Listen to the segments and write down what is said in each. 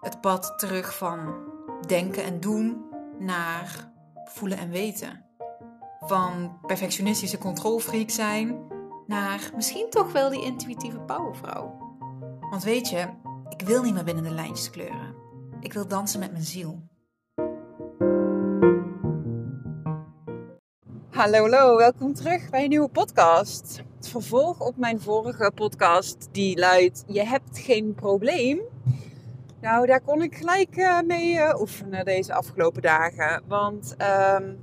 Het pad terug van denken en doen naar voelen en weten. Van perfectionistische controlfreak zijn naar misschien toch wel die intuïtieve powervrouw. Want weet je, ik wil niet meer binnen de lijntjes kleuren. Ik wil dansen met mijn ziel. Hallo, hallo, welkom terug bij een nieuwe podcast. Het vervolg op mijn vorige podcast die luidt: Je hebt geen probleem. Nou, daar kon ik gelijk uh, mee uh, oefenen deze afgelopen dagen. Want, um,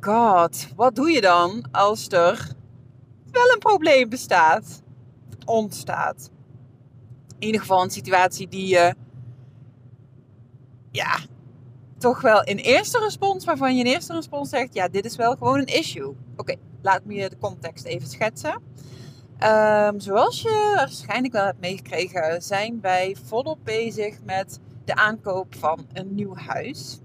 god, wat doe je dan als er wel een probleem bestaat? Ontstaat. In ieder geval een situatie die je, ja, toch wel in eerste respons, waarvan je in eerste respons zegt: ja, dit is wel gewoon een issue. Oké, laat me je de context even schetsen. Um, zoals je waarschijnlijk wel hebt meegekregen, zijn wij volop bezig met de aankoop van een nieuw huis.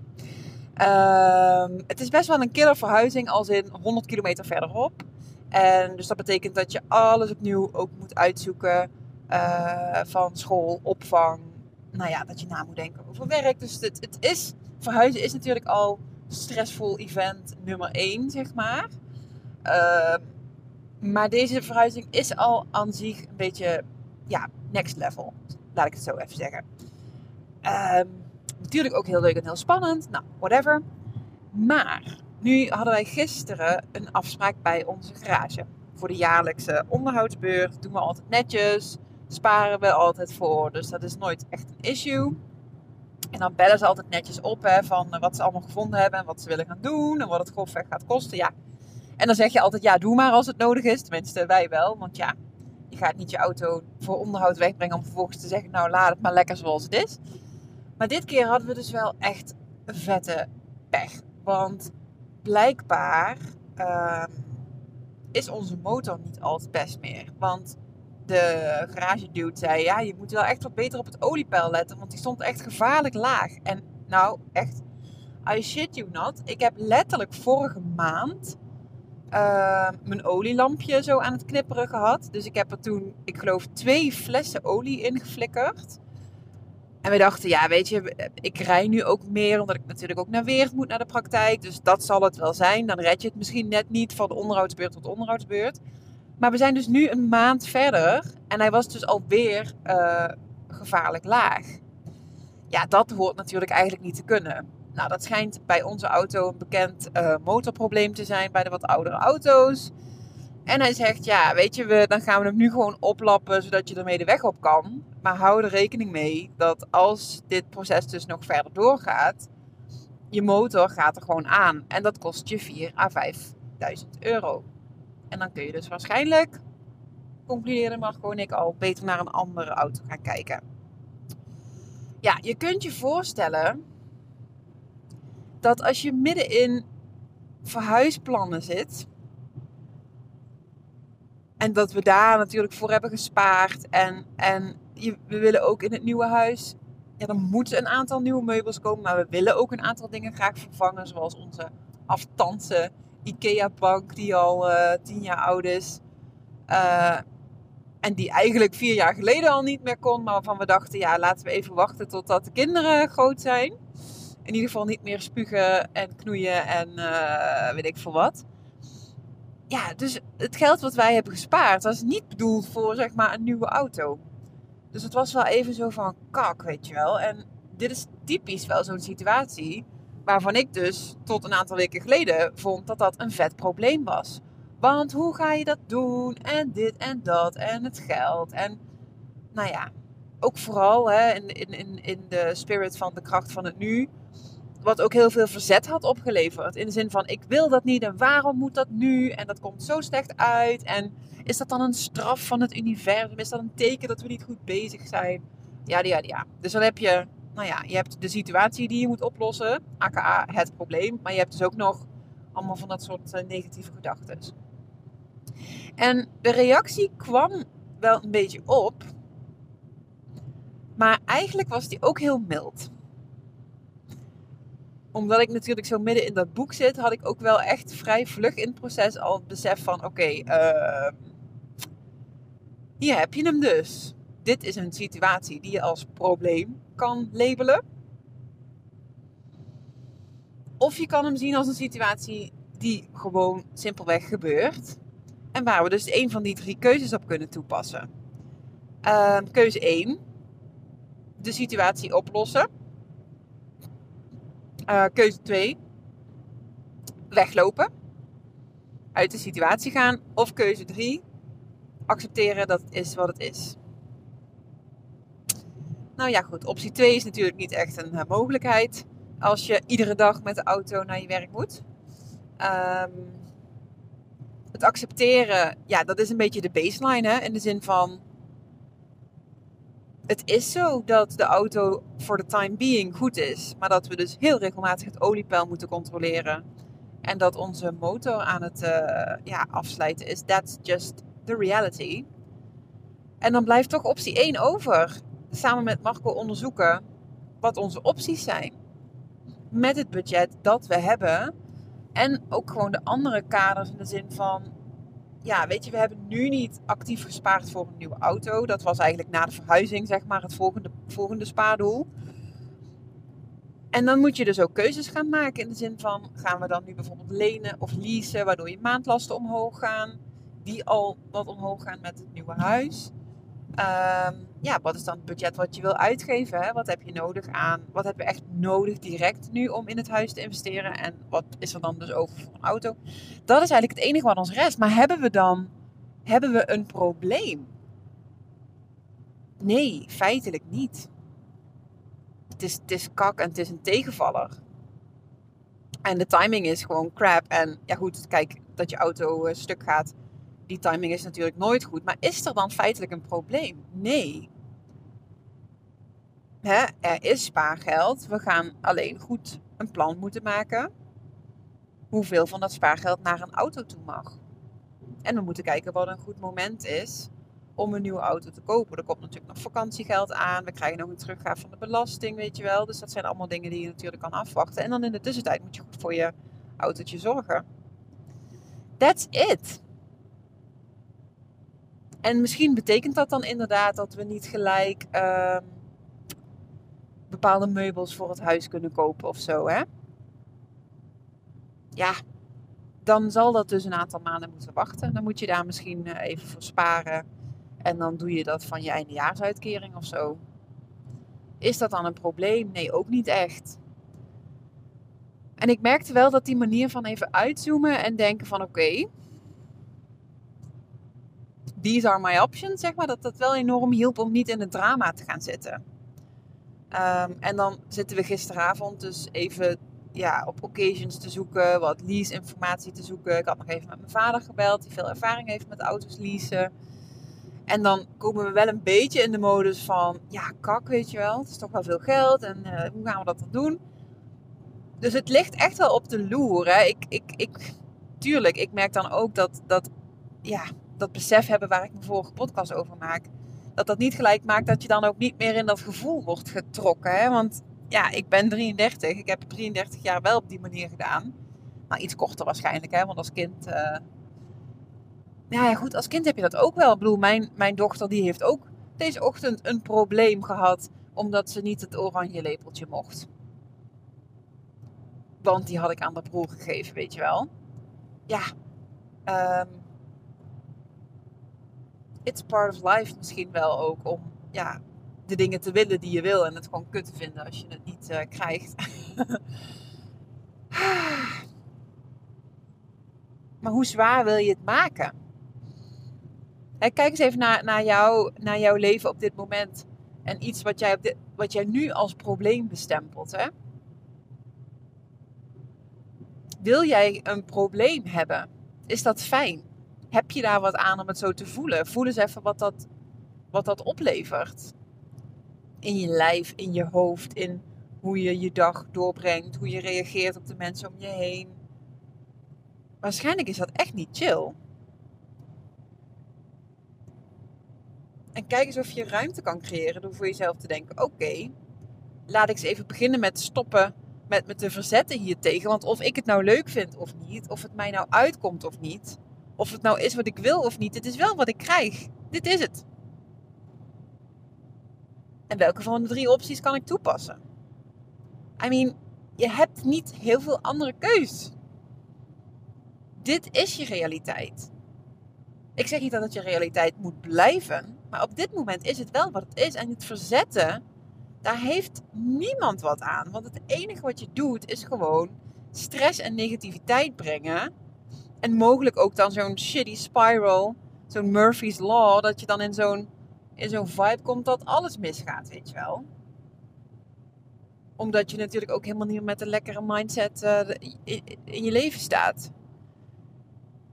Um, het is best wel een killer verhuizing, als in 100 kilometer verderop. En dus dat betekent dat je alles opnieuw ook moet uitzoeken. Uh, van school, opvang. Nou ja, dat je na moet denken over werk. Dus het, het is verhuizen is natuurlijk al stressvol event nummer 1, zeg maar. Uh, maar deze verhuizing is al aan zich een beetje, ja, next level. Laat ik het zo even zeggen. Uh, natuurlijk ook heel leuk en heel spannend. Nou, whatever. Maar nu hadden wij gisteren een afspraak bij onze garage. Voor de jaarlijkse onderhoudsbeurt doen we altijd netjes. Sparen we altijd voor. Dus dat is nooit echt een issue. En dan bellen ze altijd netjes op hè, van eh, wat ze allemaal gevonden hebben en wat ze willen gaan doen en wat het grofweg gaat kosten. Ja. En dan zeg je altijd, ja, doe maar als het nodig is. Tenminste, wij wel. Want ja, je gaat niet je auto voor onderhoud wegbrengen om vervolgens te zeggen, nou, laat het maar lekker zoals het is. Maar dit keer hadden we dus wel echt vette pech. Want blijkbaar uh, is onze motor niet altijd best meer. Want de garage dude zei: Ja, je moet wel echt wat beter op het oliepeil letten, want die stond echt gevaarlijk laag. En nou, echt, I shit you not. Ik heb letterlijk vorige maand uh, mijn olielampje zo aan het knipperen gehad. Dus ik heb er toen, ik geloof, twee flessen olie in geflikkerd. En we dachten, ja, weet je, ik rij nu ook meer, omdat ik natuurlijk ook naar Weert moet, naar de praktijk. Dus dat zal het wel zijn. Dan red je het misschien net niet van de onderhoudsbeurt tot onderhoudsbeurt. Maar we zijn dus nu een maand verder en hij was dus alweer uh, gevaarlijk laag. Ja, dat hoort natuurlijk eigenlijk niet te kunnen. Nou, dat schijnt bij onze auto een bekend uh, motorprobleem te zijn bij de wat oudere auto's. En hij zegt, ja, weet je, we, dan gaan we hem nu gewoon oplappen zodat je ermee de weg op kan. Maar hou er rekening mee dat als dit proces dus nog verder doorgaat, je motor gaat er gewoon aan. En dat kost je 4 à 5.000 euro. En dan kun je dus waarschijnlijk, concludeerde maar gewoon ik al, beter naar een andere auto gaan kijken. Ja, je kunt je voorstellen dat als je midden in verhuisplannen zit. En dat we daar natuurlijk voor hebben gespaard. En, en we willen ook in het nieuwe huis. Ja, er moeten een aantal nieuwe meubels komen. Maar we willen ook een aantal dingen graag vervangen. Zoals onze aftansen IKEA-bank die al uh, tien jaar oud is. Uh, en die eigenlijk vier jaar geleden al niet meer kon. Maar waarvan we dachten, ja, laten we even wachten totdat de kinderen groot zijn. In ieder geval niet meer spugen en knoeien en uh, weet ik veel wat. Ja, dus het geld wat wij hebben gespaard, was niet bedoeld voor zeg maar een nieuwe auto. Dus het was wel even zo van kak, weet je wel. En dit is typisch wel zo'n situatie Waarvan ik dus tot een aantal weken geleden vond dat dat een vet probleem was. Want hoe ga je dat doen? En dit en dat. En het geld. En nou ja, ook vooral hè, in, in, in de spirit van de kracht van het nu. Wat ook heel veel verzet had opgeleverd. In de zin van: ik wil dat niet en waarom moet dat nu? En dat komt zo slecht uit. En is dat dan een straf van het universum? Is dat een teken dat we niet goed bezig zijn? Ja, ja, ja. Dus dan heb je, nou ja, je hebt de situatie die je moet oplossen, aka het probleem. Maar je hebt dus ook nog allemaal van dat soort eh, negatieve gedachten. En de reactie kwam wel een beetje op. Maar eigenlijk was die ook heel mild. Omdat ik natuurlijk zo midden in dat boek zit, had ik ook wel echt vrij vlug in het proces al het besef van: oké, uh, hier heb je hem dus. Dit is een situatie die je als probleem kan labelen. Of je kan hem zien als een situatie die gewoon simpelweg gebeurt. En waar we dus een van die drie keuzes op kunnen toepassen. Uh, keuze 1. De situatie oplossen. Uh, keuze 2. Weglopen. Uit de situatie gaan. Of keuze 3. Accepteren dat het is wat het is. Nou ja, goed. Optie 2 is natuurlijk niet echt een uh, mogelijkheid. Als je iedere dag met de auto naar je werk moet. Um, het accepteren, ja, dat is een beetje de baseline. Hè? In de zin van. Het is zo dat de auto voor de time being goed is. Maar dat we dus heel regelmatig het oliepeil moeten controleren. En dat onze motor aan het uh, ja, afsluiten is. That's just the reality. En dan blijft toch optie 1 over. Samen met Marco onderzoeken wat onze opties zijn. Met het budget dat we hebben en ook gewoon de andere kaders in de zin van, ja, weet je, we hebben nu niet actief gespaard voor een nieuwe auto. Dat was eigenlijk na de verhuizing, zeg maar, het volgende, volgende spaardoel. En dan moet je dus ook keuzes gaan maken in de zin van, gaan we dan nu bijvoorbeeld lenen of leasen, waardoor je maandlasten omhoog gaan, die al wat omhoog gaan met het nieuwe huis. Um, ja, wat is dan het budget wat je wil uitgeven? Hè? Wat heb je nodig aan? Wat heb je echt nodig direct nu om in het huis te investeren? En wat is er dan dus over voor een auto? Dat is eigenlijk het enige wat ons rest. Maar hebben we dan hebben we een probleem? Nee, feitelijk niet. Het is, het is kak en het is een tegenvaller. En de timing is gewoon crap. En ja goed, kijk, dat je auto uh, stuk gaat die timing is natuurlijk nooit goed. Maar is er dan feitelijk een probleem? Nee. Er is spaargeld. We gaan alleen goed een plan moeten maken. Hoeveel van dat spaargeld naar een auto toe mag. En we moeten kijken wat een goed moment is om een nieuwe auto te kopen. Er komt natuurlijk nog vakantiegeld aan. We krijgen nog een teruggaaf van de belasting, weet je wel. Dus dat zijn allemaal dingen die je natuurlijk kan afwachten. En dan in de tussentijd moet je goed voor je autootje zorgen. That's it. En misschien betekent dat dan inderdaad dat we niet gelijk uh, bepaalde meubels voor het huis kunnen kopen of zo, hè? Ja, dan zal dat dus een aantal maanden moeten wachten. Dan moet je daar misschien uh, even voor sparen. En dan doe je dat van je eindejaarsuitkering of zo. Is dat dan een probleem? Nee, ook niet echt. En ik merkte wel dat die manier van even uitzoomen en denken van oké, these are my options, zeg maar, dat dat wel enorm hielp om niet in het drama te gaan zitten. Um, en dan zitten we gisteravond dus even ja, op occasions te zoeken, wat lease-informatie te zoeken. Ik had nog even met mijn vader gebeld, die veel ervaring heeft met auto's leasen. En dan komen we wel een beetje in de modus van, ja, kak, weet je wel. Het is toch wel veel geld en uh, hoe gaan we dat dan doen? Dus het ligt echt wel op de loer. Hè. Ik, ik, ik, tuurlijk, ik merk dan ook dat, dat ja, dat besef hebben waar ik mijn vorige podcast over maak. Dat dat niet gelijk maakt dat je dan ook niet meer in dat gevoel wordt getrokken. Hè? Want ja, ik ben 33. Ik heb 33 jaar wel op die manier gedaan. Nou, iets korter waarschijnlijk, hè? want als kind. Uh... Ja, ja, goed, als kind heb je dat ook wel. Bedoel, mijn, mijn dochter die heeft ook deze ochtend een probleem gehad. omdat ze niet het oranje lepeltje mocht. Want die had ik aan de broer gegeven, weet je wel. Ja, um, it's part of life misschien wel ook om ja, de dingen te willen die je wil en het gewoon kut te vinden als je het niet uh, krijgt. maar hoe zwaar wil je het maken? kijk eens even naar, naar, jou, naar jouw leven op dit moment. En iets wat jij, op wat jij nu als probleem bestempelt. Hè? Wil jij een probleem hebben? Is dat fijn? Heb je daar wat aan om het zo te voelen? Voel eens even wat dat, wat dat oplevert. in je lijf, in je hoofd, in hoe je je dag doorbrengt, hoe je reageert op de mensen om je heen. Waarschijnlijk is dat echt niet chill. En kijk eens of je ruimte kan creëren door voor jezelf te denken: oké, laat ik eens even beginnen met stoppen met me te verzetten hier tegen. Want of ik het nou leuk vind of niet, of het mij nou uitkomt of niet, of het nou is wat ik wil of niet, het is wel wat ik krijg. Dit is het. En welke van de drie opties kan ik toepassen? I mean, je hebt niet heel veel andere keus. Dit is je realiteit. Ik zeg niet dat het je realiteit moet blijven, maar op dit moment is het wel wat het is. En het verzetten, daar heeft niemand wat aan. Want het enige wat je doet is gewoon stress en negativiteit brengen. En mogelijk ook dan zo'n shitty spiral, zo'n Murphy's Law, dat je dan in zo'n in zo'n vibe komt dat alles misgaat, weet je wel. Omdat je natuurlijk ook helemaal niet met een lekkere mindset uh, in je leven staat.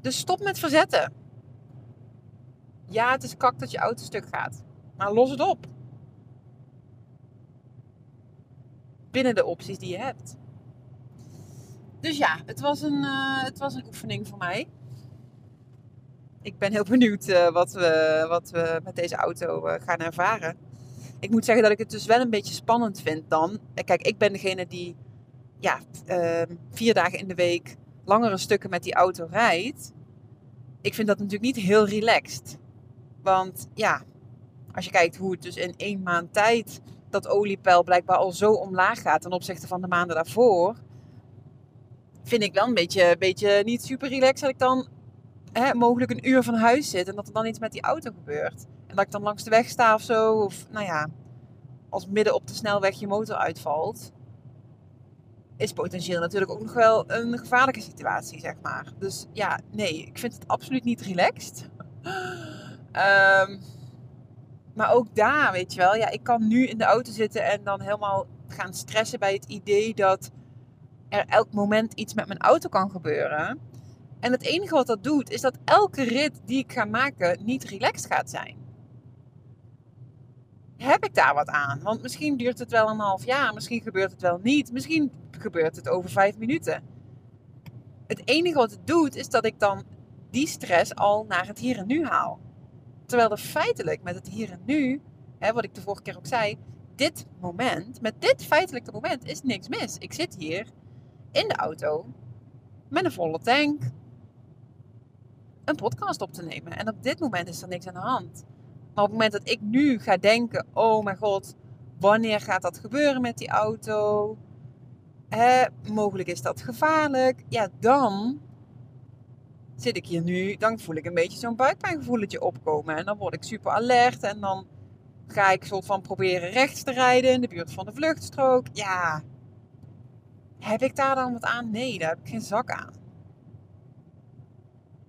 Dus stop met verzetten. Ja, het is kak dat je auto stuk gaat. Maar los het op. Binnen de opties die je hebt. Dus ja, het was een, uh, het was een oefening voor mij. Ik ben heel benieuwd uh, wat, we, wat we met deze auto uh, gaan ervaren. Ik moet zeggen dat ik het dus wel een beetje spannend vind dan. Kijk, ik ben degene die ja, vier dagen in de week langere stukken met die auto rijdt. Ik vind dat natuurlijk niet heel relaxed. Want ja, als je kijkt hoe het dus in één maand tijd dat oliepeil blijkbaar al zo omlaag gaat ten opzichte van de maanden daarvoor, vind ik wel een beetje, beetje niet super relaxed dat ik dan hè, mogelijk een uur van huis zit en dat er dan iets met die auto gebeurt. En dat ik dan langs de weg sta of zo, of nou ja, als midden op de snelweg je motor uitvalt, is potentieel natuurlijk ook nog wel een gevaarlijke situatie, zeg maar. Dus ja, nee, ik vind het absoluut niet relaxed. Um, maar ook daar, weet je wel, ja, ik kan nu in de auto zitten en dan helemaal gaan stressen bij het idee dat er elk moment iets met mijn auto kan gebeuren. En het enige wat dat doet, is dat elke rit die ik ga maken niet relaxed gaat zijn. Heb ik daar wat aan? Want misschien duurt het wel een half jaar, misschien gebeurt het wel niet, misschien gebeurt het over vijf minuten. Het enige wat het doet, is dat ik dan die stress al naar het hier en nu haal. Terwijl er feitelijk met het hier en nu, hè, wat ik de vorige keer ook zei, dit moment, met dit feitelijke moment is niks mis. Ik zit hier in de auto met een volle tank een podcast op te nemen. En op dit moment is er niks aan de hand. Maar op het moment dat ik nu ga denken: oh mijn god, wanneer gaat dat gebeuren met die auto? Mogelijk is dat gevaarlijk. Ja, dan zit ik hier nu, dan voel ik een beetje zo'n buikpijngevoeletje opkomen. En dan word ik super alert en dan ga ik soort van proberen rechts te rijden in de buurt van de vluchtstrook. Ja, heb ik daar dan wat aan? Nee, daar heb ik geen zak aan.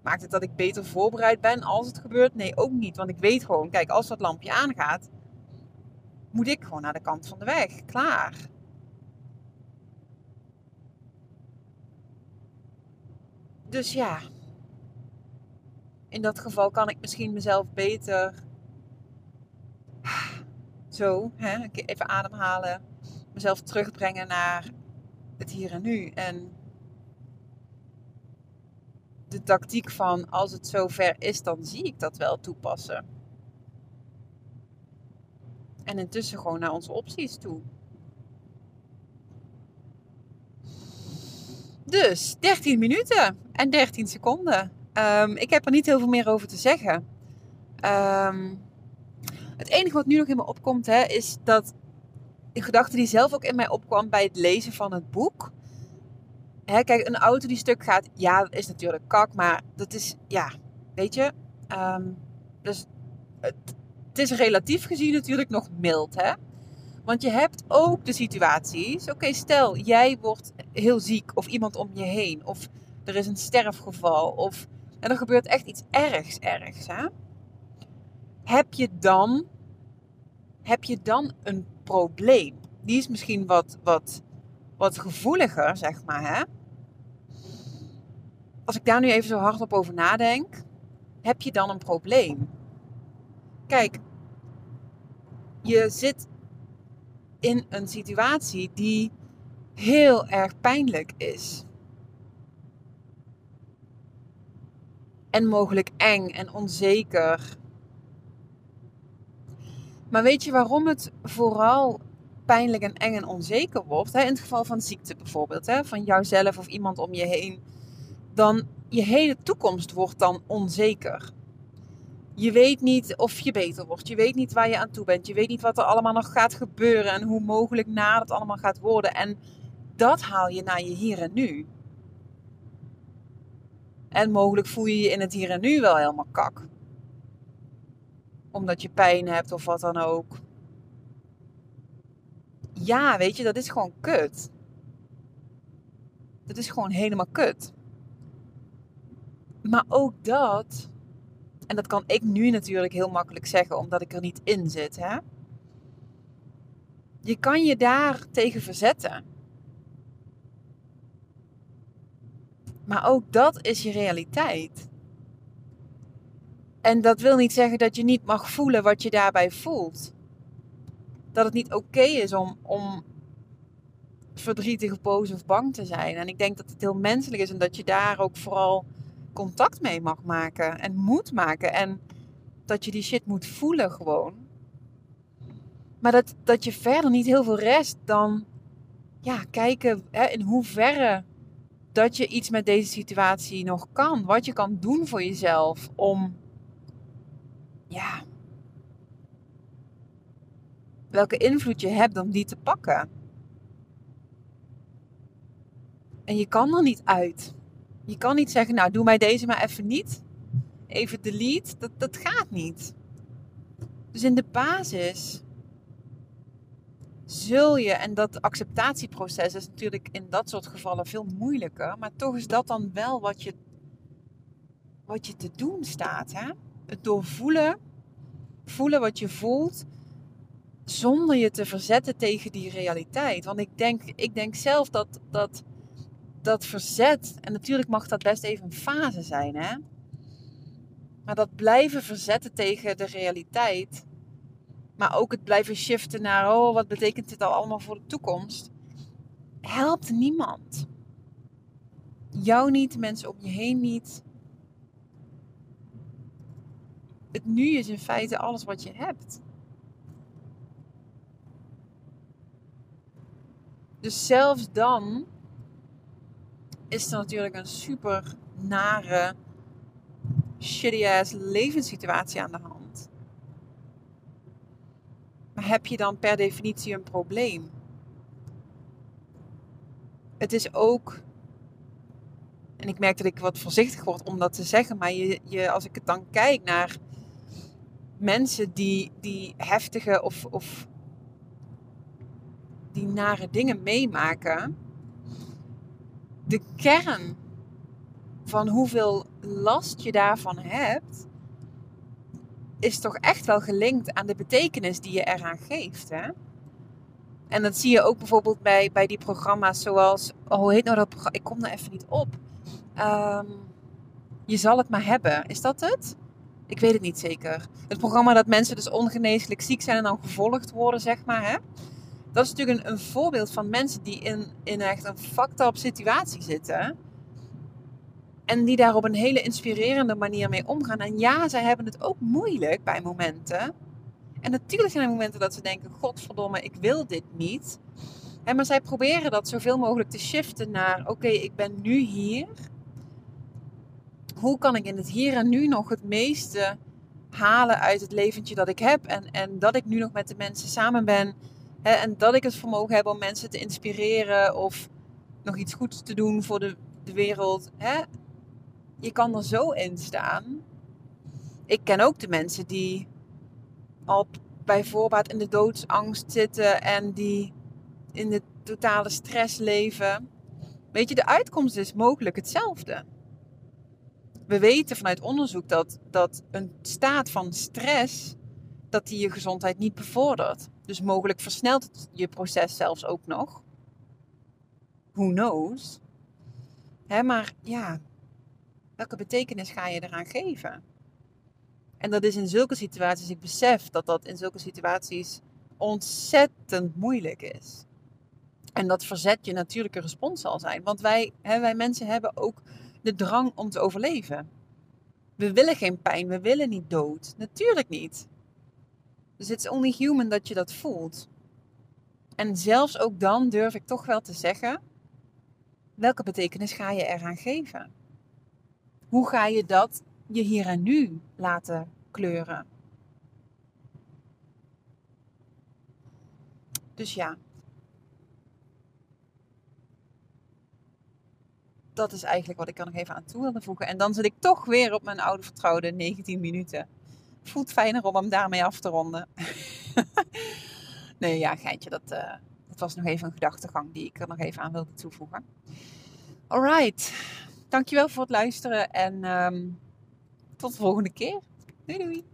Maakt het dat ik beter voorbereid ben als het gebeurt? Nee, ook niet. Want ik weet gewoon, kijk, als dat lampje aangaat, moet ik gewoon naar de kant van de weg. Klaar. Dus ja, in dat geval kan ik misschien mezelf beter zo, hè, even ademhalen, mezelf terugbrengen naar het hier en nu. En de tactiek van als het zover is, dan zie ik dat wel toepassen. En intussen gewoon naar onze opties toe. Dus 13 minuten en 13 seconden. Um, ik heb er niet heel veel meer over te zeggen. Um, het enige wat nu nog in me opkomt, hè, is dat de gedachte die zelf ook in mij opkwam bij het lezen van het boek. Hè, kijk, een auto die stuk gaat, ja, dat is natuurlijk kak, maar dat is, ja, weet je. Um, dus het, het, is relatief gezien natuurlijk nog mild, hè. Want je hebt ook de situaties, oké, stel jij wordt heel ziek of iemand om je heen, of er is een sterfgeval, of en er gebeurt echt iets ergs, ergs. Hè? Heb je dan, heb je dan een probleem? Die is misschien wat, wat, wat gevoeliger, zeg maar. Hè? Als ik daar nu even zo hardop over nadenk, heb je dan een probleem? Kijk, je zit in een situatie die heel erg pijnlijk is. En mogelijk eng en onzeker. Maar weet je waarom het vooral pijnlijk en eng en onzeker wordt? Hè? In het geval van ziekte bijvoorbeeld, hè? van jouzelf of iemand om je heen. Dan je hele toekomst wordt dan onzeker. Je weet niet of je beter wordt. Je weet niet waar je aan toe bent. Je weet niet wat er allemaal nog gaat gebeuren en hoe mogelijk na dat allemaal gaat worden. En dat haal je naar je hier en nu. En mogelijk voel je je in het hier en nu wel helemaal kak. Omdat je pijn hebt of wat dan ook. Ja, weet je, dat is gewoon kut. Dat is gewoon helemaal kut. Maar ook dat, en dat kan ik nu natuurlijk heel makkelijk zeggen omdat ik er niet in zit, hè. Je kan je daar tegen verzetten. Maar ook dat is je realiteit. En dat wil niet zeggen dat je niet mag voelen wat je daarbij voelt. Dat het niet oké is om, om verdrietig, boos of bang te zijn. En ik denk dat het heel menselijk is en dat je daar ook vooral contact mee mag maken en moet maken. En dat je die shit moet voelen gewoon. Maar dat, dat je verder niet heel veel rest dan ja, kijken hè, in hoeverre dat je iets met deze situatie nog kan. Wat je kan doen voor jezelf om, ja, welke invloed je hebt om die te pakken. En je kan er niet uit. Je kan niet zeggen, nou doe mij deze maar even niet. Even delete. Dat, dat gaat niet. Dus in de basis zul je, en dat acceptatieproces is natuurlijk in dat soort gevallen veel moeilijker, maar toch is dat dan wel wat je, wat je te doen staat. Hè? Het doorvoelen, voelen wat je voelt, zonder je te verzetten tegen die realiteit. Want ik denk, ik denk zelf dat, dat dat verzet, en natuurlijk mag dat best even een fase zijn, hè? Maar dat blijven verzetten tegen de realiteit, maar ook het blijven shiften naar, oh, wat betekent dit al allemaal voor de toekomst, helpt niemand. Jou niet, mensen om je heen niet. Het nu is in feite alles wat je hebt. Dus zelfs dan is er natuurlijk een super nare, shitty ass levenssituatie aan de hand. Maar heb je dan per definitie een probleem? Het is ook, en ik merk dat ik wat voorzichtig word om dat te zeggen, maar je, je, als ik het dan kijk naar mensen die, die heftige of, of die nare dingen meemaken, de kern van hoeveel last je daarvan hebt, is toch echt wel gelinkt aan de betekenis die je eraan geeft. Hè? En dat zie je ook bijvoorbeeld bij, bij die programma's zoals, oh, hoe heet nou dat programma? Ik kom er even niet op. Ehm, je zal het maar hebben. Is dat het? Ik weet het niet zeker. Het programma dat mensen dus ongeneeslijk ziek zijn en dan gevolgd worden, zeg maar. Hè? dat is natuurlijk een, een voorbeeld van mensen die in, in echt een fucked up situatie zitten. En die daar op een hele inspirerende manier mee omgaan. En ja, zij hebben het ook moeilijk bij momenten. En natuurlijk zijn er momenten dat ze denken: Godverdomme, ik wil dit niet. maar zij proberen dat zoveel mogelijk te shiften naar: Oké, ik ben nu hier. Hoe kan ik in het hier en nu nog het meeste halen uit het leventje dat ik heb? En, en dat ik nu nog met de mensen samen ben en dat ik het vermogen heb om mensen te inspireren of nog iets goeds te doen voor de, de wereld. Je kan er zo in staan. Ik ken ook de mensen die al bij voorbaat in de doodsangst zitten en die in de totale stress leven. Weet je, de uitkomst is mogelijk hetzelfde. We weten vanuit onderzoek dat, dat een staat van stress dat die je gezondheid niet bevordert. Dus mogelijk versnelt het je proces zelfs ook nog. Who knows? Maar ja, welke betekenis ga je eraan geven? En dat is in zulke situaties, ik besef dat dat in zulke situaties ontzettend moeilijk is. En dat verzet je natuurlijke respons zal zijn. Want wij, hè, wij mensen hebben ook de drang om te overleven. We willen geen pijn, we willen niet dood. Natuurlijk niet. Dus it's only human dat je dat voelt. En zelfs ook dan durf ik toch wel te zeggen: welke betekenis ga je eraan geven? Hoe ga je dat je hier en nu laten kleuren? Dus ja. Dat is eigenlijk wat ik er nog even aan toe wilde voegen. En dan zit ik toch weer op mijn oude vertrouwde 19 minuten. Voelt fijner om hem daarmee af te ronden. nee, ja, geintje. Dat, uh, dat was nog even een gedachtegang die ik er nog even aan wilde toevoegen. Alright. Dankjewel voor het luisteren en um, tot de volgende keer. Doei doei.